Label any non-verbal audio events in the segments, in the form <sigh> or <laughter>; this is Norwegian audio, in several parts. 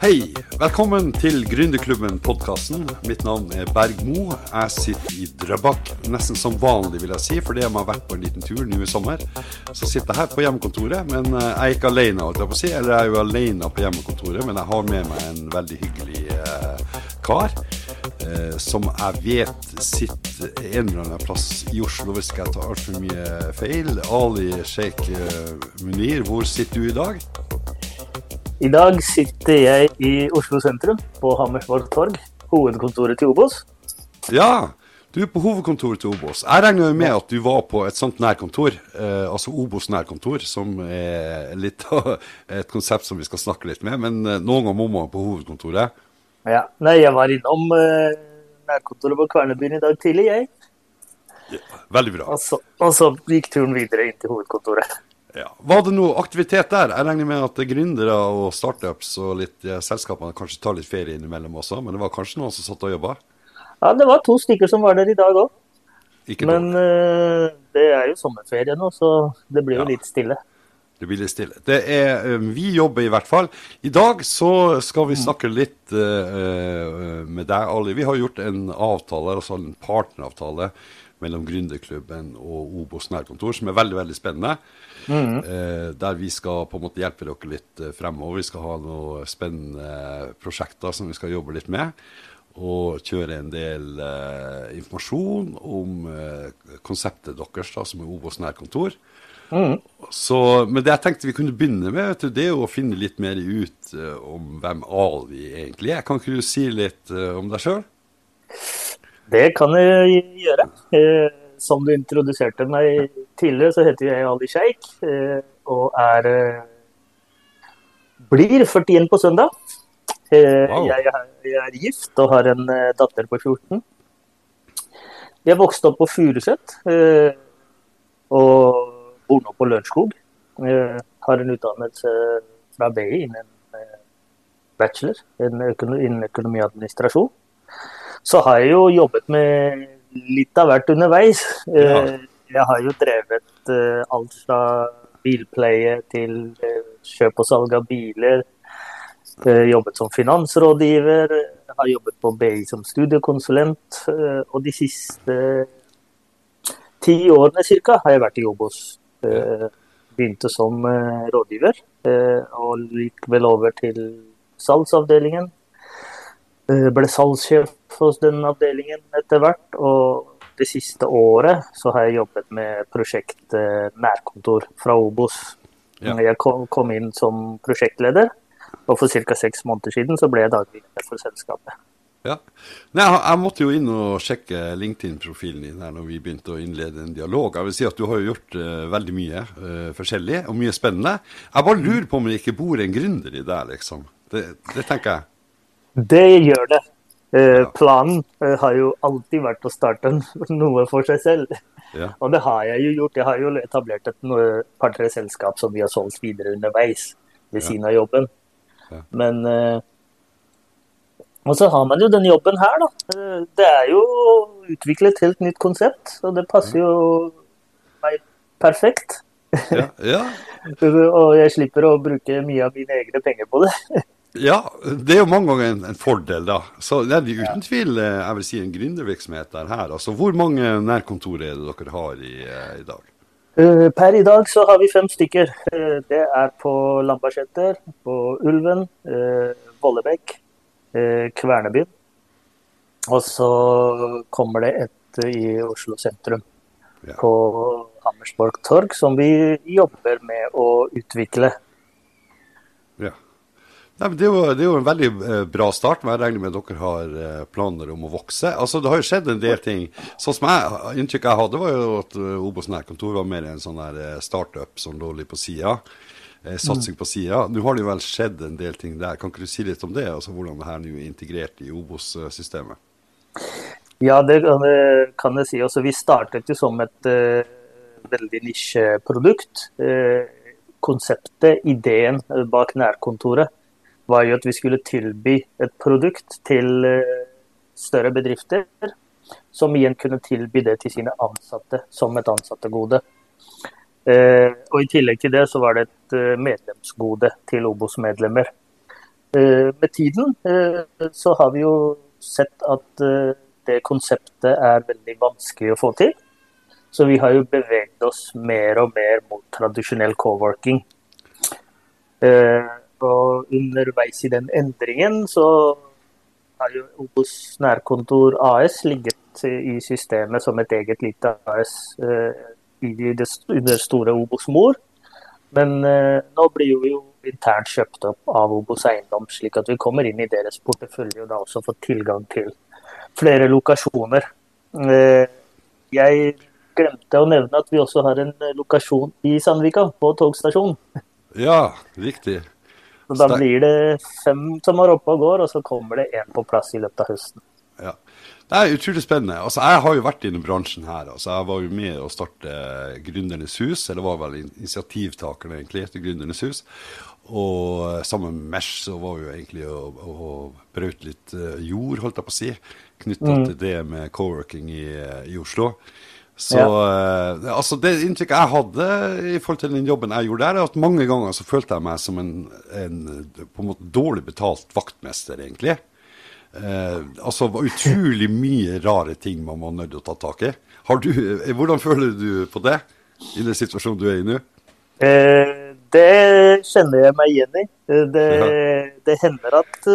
Hei, velkommen til Gründerklubben-podkasten. Mitt navn er Berg Mo. Jeg sitter i Drøbak, nesten som vanlig, vil jeg si, fordi jeg har vært på en liten tur nå i sommer. Så sitter jeg her på hjemmekontoret, men eh, jeg er ikke alene, holdt jeg på å si. Eller jeg er jo alene på hjemmekontoret, men jeg har med meg en veldig hyggelig eh, kar. Eh, som jeg vet sitter en eller annen plass i Oslo, hvis jeg tar altfor mye feil. Ali Sheikh eh, Munir, hvor sitter du i dag? I dag sitter jeg i Oslo sentrum, på Hammersborg torg, hovedkontoret til Obos. Ja, du er på hovedkontoret til Obos. Jeg regner jo med at du var på et sånt nærkontor, eh, altså Obos nærkontor, som er litt av et konsept som vi skal snakke litt med. Men eh, noen ganger må man på hovedkontoret. Ja, Nei, jeg var innom eh, nærkontoret på Kvernebyen i dag tidlig, jeg. Ja, veldig bra. Og så, og så gikk turen videre inn til hovedkontoret. Ja. Var det noe aktivitet der? Jeg regner med at gründere og startups og litt ja, selskapene kanskje tar litt ferie innimellom også, men det var kanskje noen som satt og jobba? Ja, det var to stykker som var der i dag òg. Men eh, det er jo sommerferie nå, så det blir jo Ja. litt stille. Det blir litt stille. Det er, eh, vi jobber i hvert fall. I dag så skal vi snakke litt uh, eh, med deg, Ali. Vi har gjort en avtale, altså en partneravtale mellom Gründerklubben og Obos nærkontor, som er veldig veldig spennende. Eh, der vi skal på en måte hjelpe dere litt eh, fremover. Vi skal ha noen spennende prosjekter som vi skal jobbe litt med. Og kjøre en del eh, informasjon om eh, konseptet deres, da, som er Obos nærkontor. Så, men det jeg tenkte vi kunne begynne med, vet du, det er jo å finne litt mer ut uh, om hvem Ali egentlig er. Kan ikke du si litt uh, om deg sjøl? Det kan jeg gjøre. Eh, som du introduserte meg tidligere, så heter jeg Ali Sheikh eh, og er eh, blir 41 på søndag. Wow. jeg, er, jeg er gift og har en datter på 14. Jeg vokste opp på Furuset og bor nå på Lørenskog. Har en utdannelse fra BI innen bachelor innen økono- innen økonomi og administrasjon. Så har jeg jo jobbet med litt av hvert underveis. Ja. Eh, Jeg har jo drevet eh, alt fra bilpleie til eh, kjøp og salg av biler. Jobbet som finansrådgiver. Har jobbet på BI som studiekonsulent. Og de siste ti årene ca. har jeg vært i jobb hos. Begynte som rådgiver, og gikk vel over til salgsavdelingen. Eh, Ble salgssjef hos den avdelingen etter hvert. Og det siste året så har jeg jobbet med prosjekt eh, nærkontor fra Obos. Ja. Jeg kom, inn som prosjektleder, og for ca. seks måneder siden så ble jeg daglig leder for selskapet. Ja. Nei, jeg måtte jo inn og sjekke LinkedIn-profilen din her når vi begynte å innlede en dialog. Jeg vil si at du har jo gjort uh, veldig mye uh, forskjellig og mye spennende. Jeg bare lurer på om det ikke bor en gründer i deg, liksom. Det, det tenker jeg. Det gjør det. Eh, Planen eh, har jo alltid vært å starte noe for seg selv. Ja. <laughs> Og det har jeg jo gjort. Jeg har jo etablert et par-tre selskap som vi har solgt videre underveis ved Ja. siden av jobben. Ja. Men eh, Og så har man jo den jobben her, da. Eh, Det er jo å utvikle et helt nytt konsept, og det passer jo meg perfekt. Ja, ja. <laughs> Og jeg slipper å bruke mye av mine egne penger på det. <laughs> ja, det er jo mange ganger en, en fordel, da. Så det er jo uten tvil eh, jeg vil si, en gründervirksomhet der her. Altså, Hvor mange nærkontor er det dere har i, eh, i dag? Eh, Per i dag så har vi fem stykker. Det er på Lambertseter, på Ulven, Vollebekk, Kvernebyen. Og så kommer det et i Oslo sentrum, Ja. på Hammersborg torg, som vi jobber med å utvikle. Nei, det, er jo, det er jo en veldig eh, bra start, men jeg regner med at dere har eh, planer om å vokse. Altså, Det har jo skjedd en del ting. Sånn som jeg, Inntrykket jeg hadde, var jo at uh, Obos nærkontor var mer en sånn eh, startup som lå litt på sida. Eh, satsing på sida. Nå har det jo vel skjedd en del ting der. Kan ikke du si litt om det? Altså Hvordan det her nå er integrert i Obos-systemet? Ja, det kan jeg, si. Altså, vi startet jo som et uh, veldig nisjeprodukt. Uh, konseptet, ideen bak nærkontoret, var jo at vi skulle tilby et produkt til eh, større bedrifter, som igjen kunne tilby det til sine ansatte som et ansattegode. Eh, og I tillegg til det så var det et eh, medlemsgode til Obos-medlemmer. med tiden så har vi jo sett at det konseptet er veldig vanskelig å få til. Så vi har jo beveget oss mer og mer mot tradisjonell co-working. Og underveis i den endringen så har jo Obos nærkontor AS ligget i systemet som et eget lite AS under store Obos mor. Men nå blir vi jo internt kjøpt opp av Obos eiendom, slik at vi kommer inn i deres portefølje og da også får tilgang til flere lokasjoner. Jeg glemte å nevne at vi også har en lokasjon i Sandvika, på togstasjonen. Ja, riktig. Så da blir det fem som er oppe og går, og så kommer det én på plass i løpet av høsten. Ja. Det er utrolig spennende. Altså, jeg har jo vært i bransjen her. Altså, jeg var jo med å starte Gründernes hus, eller var vel initiativtakeren egentlig til Gründernes hus. Og sammen med Mesh så var jo egentlig å, å brøyte litt jord, holdt jeg på å si, knytta mm. til det med co-working i, i Oslo. Så ja. uh, altså Det inntrykket jeg hadde i forhold til den jobben jeg gjorde der, er at mange ganger så følte jeg meg som en, en på en måte dårlig betalt vaktmester, egentlig. Uh, altså utrolig mye rare ting man var nødt til å ta tak i. Du, eh, hvordan føler du på det, i den situasjonen du er i nå? Uh, det kjenner jeg meg igjen i. Det, ja. det hender at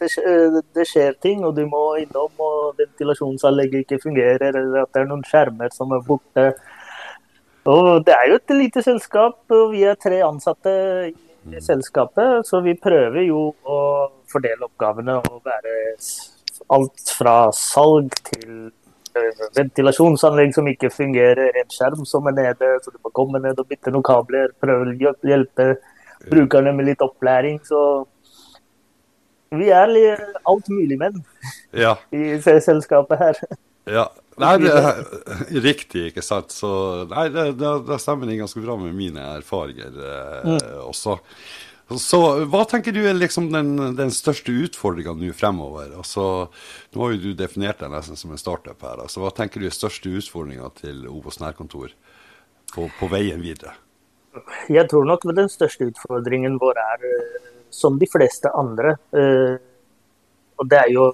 det, det, skjer ting, og du må innom, og ventilasjonsanlegget ikke fungerer, eller at det er noen skjermer som er borte. Og Det er jo et lite selskap, og vi er tre ansatte i mm. selskapet, så vi prøver jo å fordele oppgavene og være alt fra salg til eh, ventilasjonsanlegg som ikke fungerer, en skjerm som er nede, så du må komme ned og bytte noen kabler, prøve å hjelpe brukerne med litt opplæring. så vi er alt mulig menn ja. i selskapet her. Ja. Nei, det <laughs> er riktig, ikke sant. Så nei, det, det, det stemmer ganske bra med mine erfaringer eh, mm. også. Så hva tenker du er liksom den, den største utfordringa nå fremover? Altså, nå har jo du definert deg nesten som en startup her. Altså, hva tenker du er største utfordringa til Obos nærkontor på, på, veien videre? Jeg tror nok den største utfordringen vår er eh, som de fleste andre. Eh, og det er jo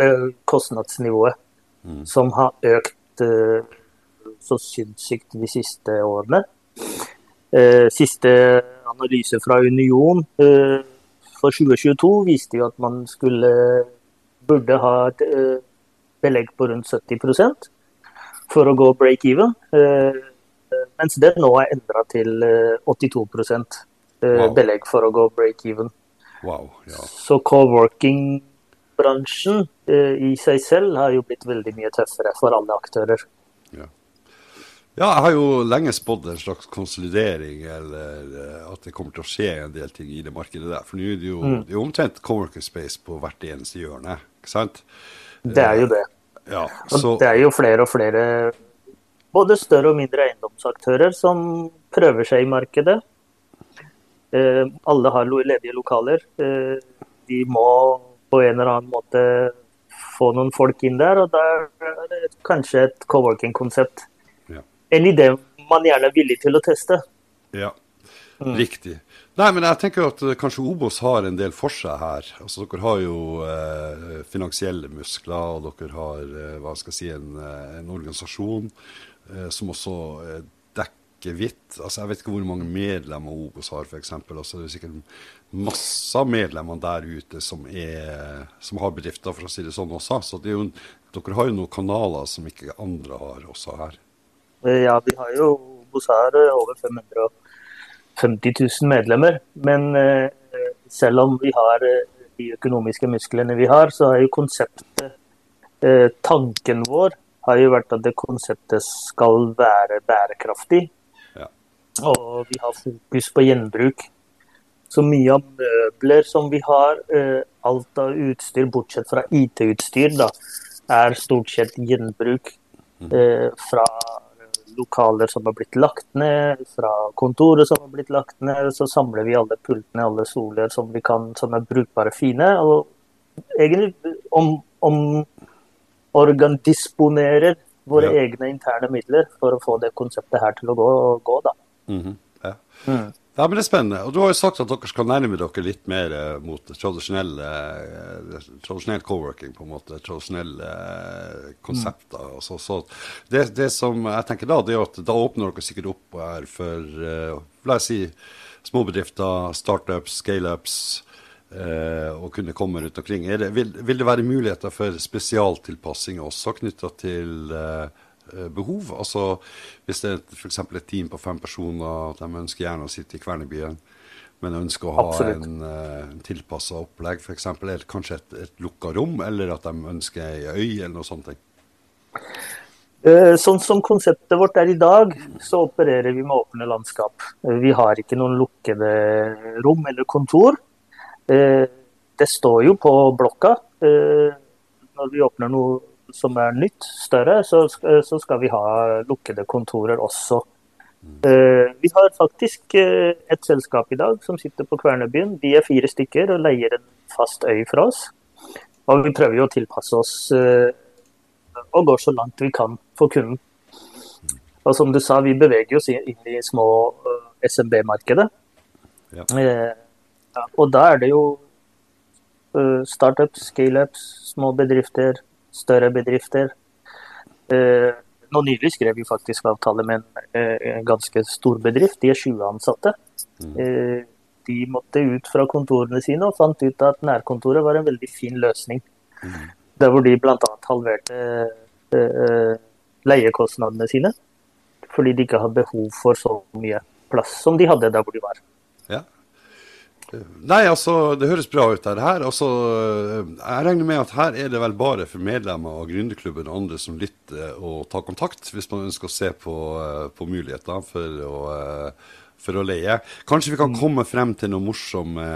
eh, kostnadsnivået mm. som har økt eh, så sinnssykt de siste årene. Siste analyse fra Union for 2022 viste jo at man skulle burde ha et belegg på rundt 70% for å gå break-even. Mens det nå er endra til 82 wow. belegg for å gå break-even. Wow, ja. Så co-working-bransjen uh, i seg selv har jo blitt veldig mye tøffere for alle aktører. Ja. ja jeg har jo lenge spådd en slags konsolidering, eller uh, at det kommer til å skje en del ting i det markedet der. For nå er det jo, mm. det er omtrent co-working space på hvert eneste hjørne, ikke sant? Det er jo det. Uh, ja, så... Og det er jo flere og flere både større og mindre eiendomsaktører som prøver seg i markedet. Eh, alle har ledige lokaler. Vi de må på en eller annen måte få noen folk inn der, og da er det kanskje et co-working-konsept. Ja. En idé man gjerne er villig til å teste. Ja, mm. riktig. Nei, men jeg tenker at eh, kanskje Obos har en del for seg her. Altså, Dere har jo eh, finansielle muskler, og dere har eh, hva skal jeg si, en, en organisasjon eh, som også hvitt. Altså, jeg vet ikke hvor mange medlemmer Obos har, f.eks. Altså, det er sikkert masse medlemmer der ute som, er, som, har bedrifter, for å si det sånn også. Så det jo, dere har jo noen kanaler som ikke andre har også her. Ja, vi har jo Obos har eh, over 550 000 medlemmer. Men eh, selv om vi har eh, de økonomiske musklene vi har, så er jo konseptet eh, Tanken vår har jo vært at det konseptet skal være bærekraftig. Og vi har fokus på gjenbruk. Så mye av møbler som vi har, eh, alt av utstyr bortsett fra IT-utstyr, da, er stort sett gjenbruk. Mm. Eh, fra lokaler som har blitt lagt ned, fra kontoret som har blitt lagt ned. Så samler vi alle pultene, alle soler som vi kan, som er brukbare, fine. Og egentlig om, om organ disponerer våre ja. egne interne midler for å få det konseptet her til å gå, gå da. Mm -hmm. ja. mm. Ja, men Det er spennende. Og Du har jo sagt at dere skal nærme dere litt mer eh, mot eh, tradisjonell co-working, på en måte, tradisjonelle eh, konsepter. Mm. Altså, så det, det, som jeg tenker da, det er at da åpner dere sikkert opp her for uh, la oss si, småbedrifter, startups, scaleups, uh, og kunne komme rundt omkring. Det, vil, vil, det være muligheter for spesialtilpassing også knytta til Eh, behov. Altså Hvis det er f.eks. et team på fem personer, de ønsker gjerne å sitte i Kvernebyen, men ønsker å ha Absolutt. en, uh, tilpassa opplegg, f.eks. Eller kanskje et, et lukka rom, eller at de ønsker ei øy, eller noe sånt. Uh, sånn som konseptet vårt er i dag, så opererer vi med åpne landskap. Vi har ikke noen lukkede rom eller kontor. Det står jo på blokka når vi åpner noe som er nytt, større, så, så skal vi ha lukkede kontorer også. Uh, vi har faktisk uh, et selskap i dag som sitter på Kvernebyen. De er fire stykker og leier en fast øy fra oss. Og vi prøver jo å tilpasse oss uh, og går så langt vi kan for kunden. Og som du sa, vi beveger oss inn i små SMB-markedet. Ja. og da er det jo startups, scaleups, små bedrifter, større bedrifter. Eh, nå nylig skrev vi faktisk avtale med en, eh, ganske stor bedrift. De er 20 ansatte. Mm. Eh, de måtte ut fra kontorene sine og fant ut at nærkontoret var en veldig fin løsning. Mm. Der hvor de bl.a. halverte leiekostnadene sine. Fordi de ikke hadde behov for så mye plass som de hadde der hvor de var. Nei, altså, det høres bra ut her. Altså, jeg regner med at her er det vel bare for medlemmer av Gründerklubben og andre som lytter og tar kontakt, hvis man ønsker å se på, eh, på muligheter for å, eh, for å, leie. Kanskje vi kan mm. komme frem til noe morsomme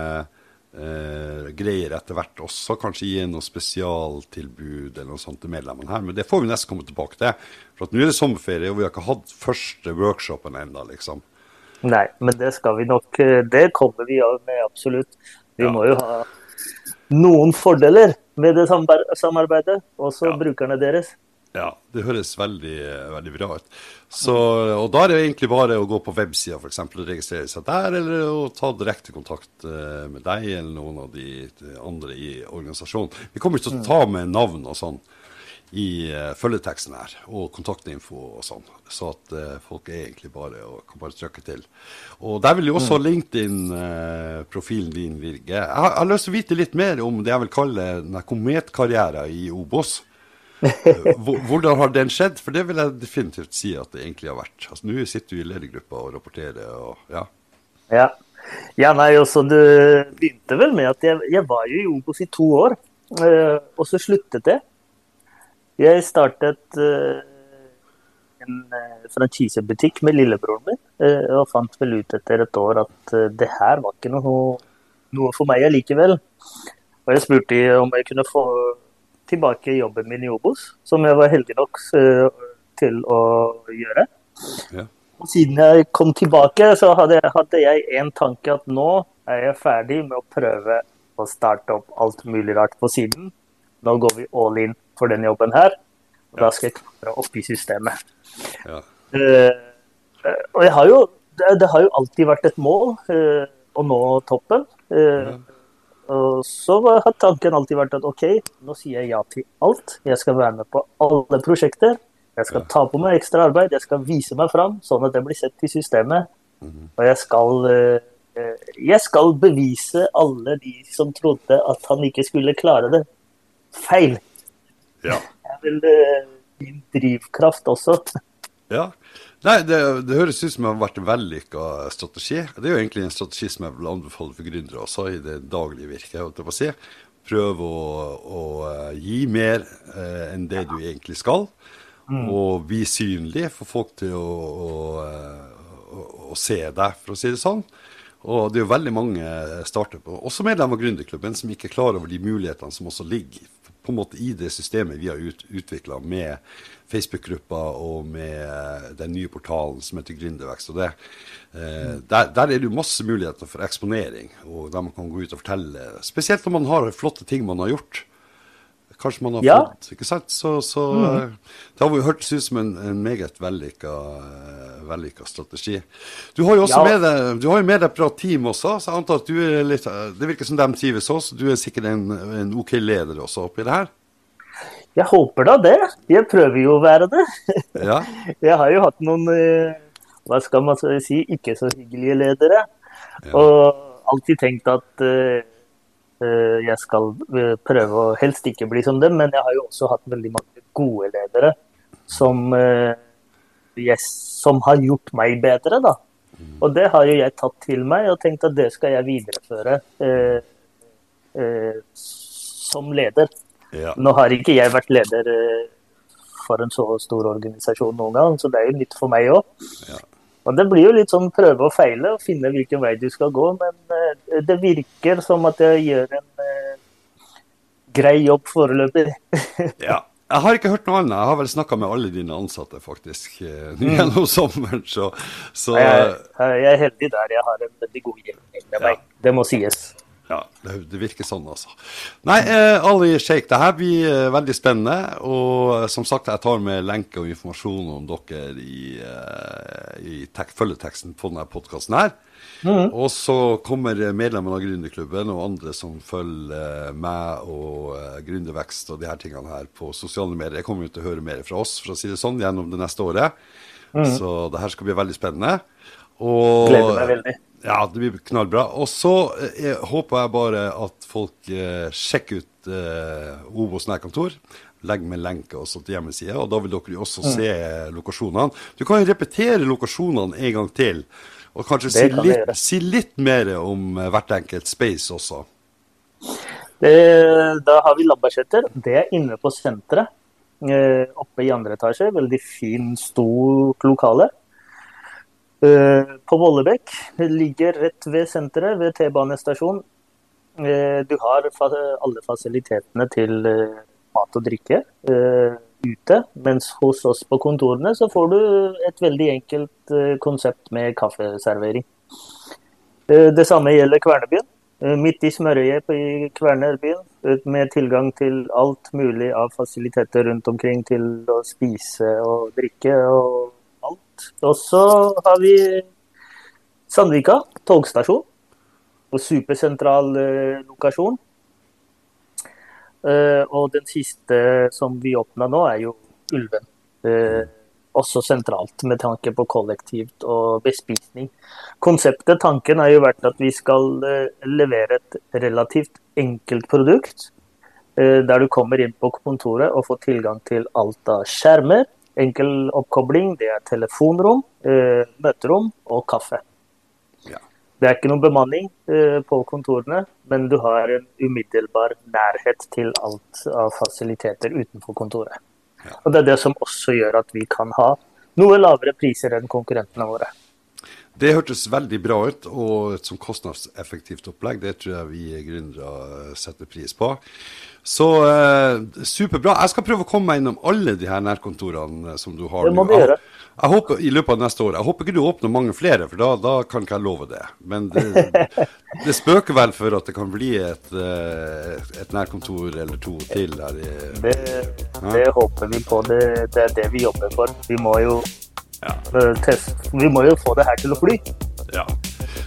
eh, greier etter hvert også. Kanskje gi noe spesialtilbud eller noe sånt til medlemmene her. Men det får vi nesten komme tilbake til. For at nå er det sommerferie, og vi har ikke hatt første workshopen ennå, liksom. Nei, men det skal vi nok eh, Det kommer vi med, absolutt. Vi ja. må jo ha noen fordeler med det samarbeidet, også ja. brukerne deres. Ja, det høres veldig, veldig bra ut. Så, og Da er det egentlig bare å gå på websida og registrere seg der, eller å ta direkte kontakt eh, med deg eller noen av de andre i organisasjonen. Vi kommer ikke til å ta med navn og sånn i uh, følgeteksten her, og kontaktinfo og sånn. Så at uh, folk er egentlig bare og kan bare trykke til. Og der vil jo også mm. LinkedIn-profilen uh, din virke. Jeg har, jeg har, lyst til å vite litt mer om det jeg vil kalle den kometkarrieren i Obos. <laughs> Hvordan har den skjedd? For det vil jeg definitivt si at det egentlig har vært. Altså, Nå sitter du i ledergruppa og rapporterer og ja. Ja. ja nei, også du begynte vel med at jeg, jeg var jo i Obos i to år. og så sluttet jeg. Jeg startet uh, en uh, franchisebutikk med lillebroren min, uh, og fant vel ut etter et år at det her var ikke noe, noe for meg allikevel. Og jeg spurte om jeg kunne få tilbake jobben min i Obos, som jeg var heldig nok til å gjøre. Ja. Og siden jeg kom tilbake, så hadde, hadde jeg en tanke at nå er jeg ferdig med å prøve å starte opp alt mulig rart på siden. Nå går vi all in for den jobben her. Og da skal jeg klatre opp i systemet. Ja. Uh, og jeg har jo, det, det, har jo alltid vært et mål uh, å nå toppen. Uh, ja. Og så har tanken alltid vært at OK, nå sier jeg ja til alt. Jeg skal være med på alle prosjekter. Jeg skal ta på meg ekstra arbeid, jeg skal vise meg fram, sånn at det blir sett i systemet. Mm Og jeg skal, jeg skal bevise alle de som trodde at han ikke skulle klare det, feil. Ja. Det er vel uh, din drivkraft også. Ja. Nei, det, det, høres ut som det har vært en vellykka strategi. Det er jo egentlig en strategi som jeg vil anbefale for gründere også i det daglige virket. Si. Prøve å, å, eh, gi mer eh, enn det du egentlig skal. Mm. Og bli synlig, få folk til å, å, å, se deg, for å si det sånn. Og det er jo veldig mange startup, også medlemmer av Gründerklubben, som ikke er klar over de mulighetene som også ligger på en måte i det systemet vi har ut, utvikla med Facebook-gruppa og med den nye portalen som heter Gründervekst. Eh, der, der, er det jo masse muligheter for eksponering, og der man kan gå ut og fortelle. Spesielt når man har flotte ting man har gjort. Kanskje man har Ja. fått ikke sant? Så, så mm. det har hørtes ut som en, en meget vellykka, eh, vellykka strategi. Du har jo også Ja. med deg, du har jo med deg bra team også, så jeg antar at du er litt eh, Det virker som de trives også. Du er sikkert en, en OK leder også oppi det her? Jeg håper da det. Jeg prøver jo å være det. Ja. <laughs> Jeg har jo hatt noen eh, hva skal man si, ikke så hyggelige ledere. Og alltid tenkt at eh, eh, jeg skal eh, prøve å helst ikke bli som dem, men jeg har jo også hatt veldig mange gode ledere som, eh, jeg, som har gjort meg bedre, da. Og det har jo jeg tatt til meg og tenkt at det skal jeg videreføre eh, eh, som leder. ja. Nå har ikke jeg vært leder eh, for en så stor organisasjon noen gang, så det er jo nytt for meg òg. Ja. Og det blir jo litt sånn prøve og feile og finne hvilken vei du skal gå, men eh, det virker som at jeg gjør en eh, grei jobb foreløpig. <laughs> Ja. Jeg har ikke hørt noe annet. Jeg har vel snakka med alle dine ansatte, faktisk, eh, <laughs> gjennom sommeren. Så, så jeg, jeg er heldig der. Jeg har en veldig god gjeng med meg. Det må sies. Ja, det, virker sånn, altså. Nei, eh, Ali Sheikh, det her blir eh, veldig spennende. Og som sagt, jeg tar med lenke og informasjon om dere i, eh, i tek følgeteksten på denne podkasten her. Og så kommer medlemmene av Gründerklubben og andre som følger meg og eh, Gründervekst og de her tingene her på sosiale medier. Jeg kommer jo til å høre mer fra oss for å si det sånn, gjennom det neste året. Så det her skal bli veldig spennende. Og, Gleder meg veldig. Ja, det blir knallbra. Og så eh, håper jeg bare at folk eh, sjekker ut eh, Obos nærkontor. Legg med lenke også til hjemmesida, og da vil dere også se lokasjonene. Du kan jo repetere lokasjonene en gang til, og kanskje si kan litt, si litt mer om eh, hvert enkelt space også. Det, da har vi Lambertseter. Det er inne på senteret. Eh, oppe i andre etasje. Veldig fin, stort lokale. Eh, på Vollebekk. Ligger rett ved senteret, ved T-banestasjonen. Eh, du har alle fasilitetene til eh, mat og drikke ute. Mens hos oss på kontorene så får du et veldig enkelt konsept med kaffeservering. Det samme gjelder Kvernebyen. Midt i smørøyet i Kvernerbyen, eh, med tilgang til alt mulig av fasiliteter rundt omkring til å spise og drikke og. Og så har vi Sandvika, togstasjon. Og supersentral eh, lokasjon. Eh, og den siste som vi åpna nå, er jo Ulven. Eh, også sentralt med tanke på kollektivt og bespisning. Konseptet, tanken har jo vært at vi skal eh, levere et relativt enkelt produkt. eh, Der du kommer inn på kontoret og får tilgang til alt av skjermer. Enkel oppkobling, det er telefonrom, eh, møterom og kaffe. Ja. Det er ikke noen bemanning eh, på kontorene, men du har en umiddelbar nærhet til alt av fasiliteter utenfor kontoret. Ja. Og Det er det som også gjør at vi kan ha noe lavere priser enn konkurrentene våre. Det hørtes veldig bra ut, og et sånn kostnadseffektivt opplegg, det tror jeg vi gründere setter pris på. Så eh, superbra. Jeg skal prøve å komme meg innom alle de her nærkontorene eh, som du har Det må du gjøre. Jeg håper i løpet av neste år. Jeg håper ikke du åpner mange flere, for da, da kan ikke jeg love det. Men det, <laughs> det spøker vel for at det kan bli et, eh, et nærkontor eller to til her i Det, det håper vi på. Det, det er det vi jobber for. Vi må jo Ja. Test. Vi må jo få det her til å fly. Ja.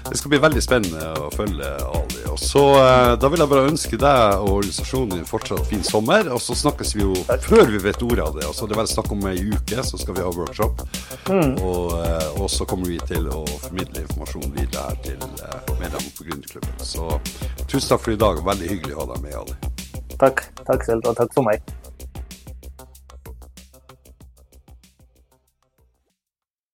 Det skal bli veldig spennende å følge Ali. Og så eh, Da vil jeg bare ønske deg og organisasjonen din fortsatt fin sommer. Og så snakkes vi jo før vi vet ordet av det. Altså, det er vel snakk om ei uke, så skal vi ha workshop. Og, eh, og så kommer vi til å formidle informasjon videre her til medlemmene på Gründerklubben. Så tusen takk for i dag. Veldig hyggelig å ha deg med, Ali. Takk. Takk selv, og takk for meg.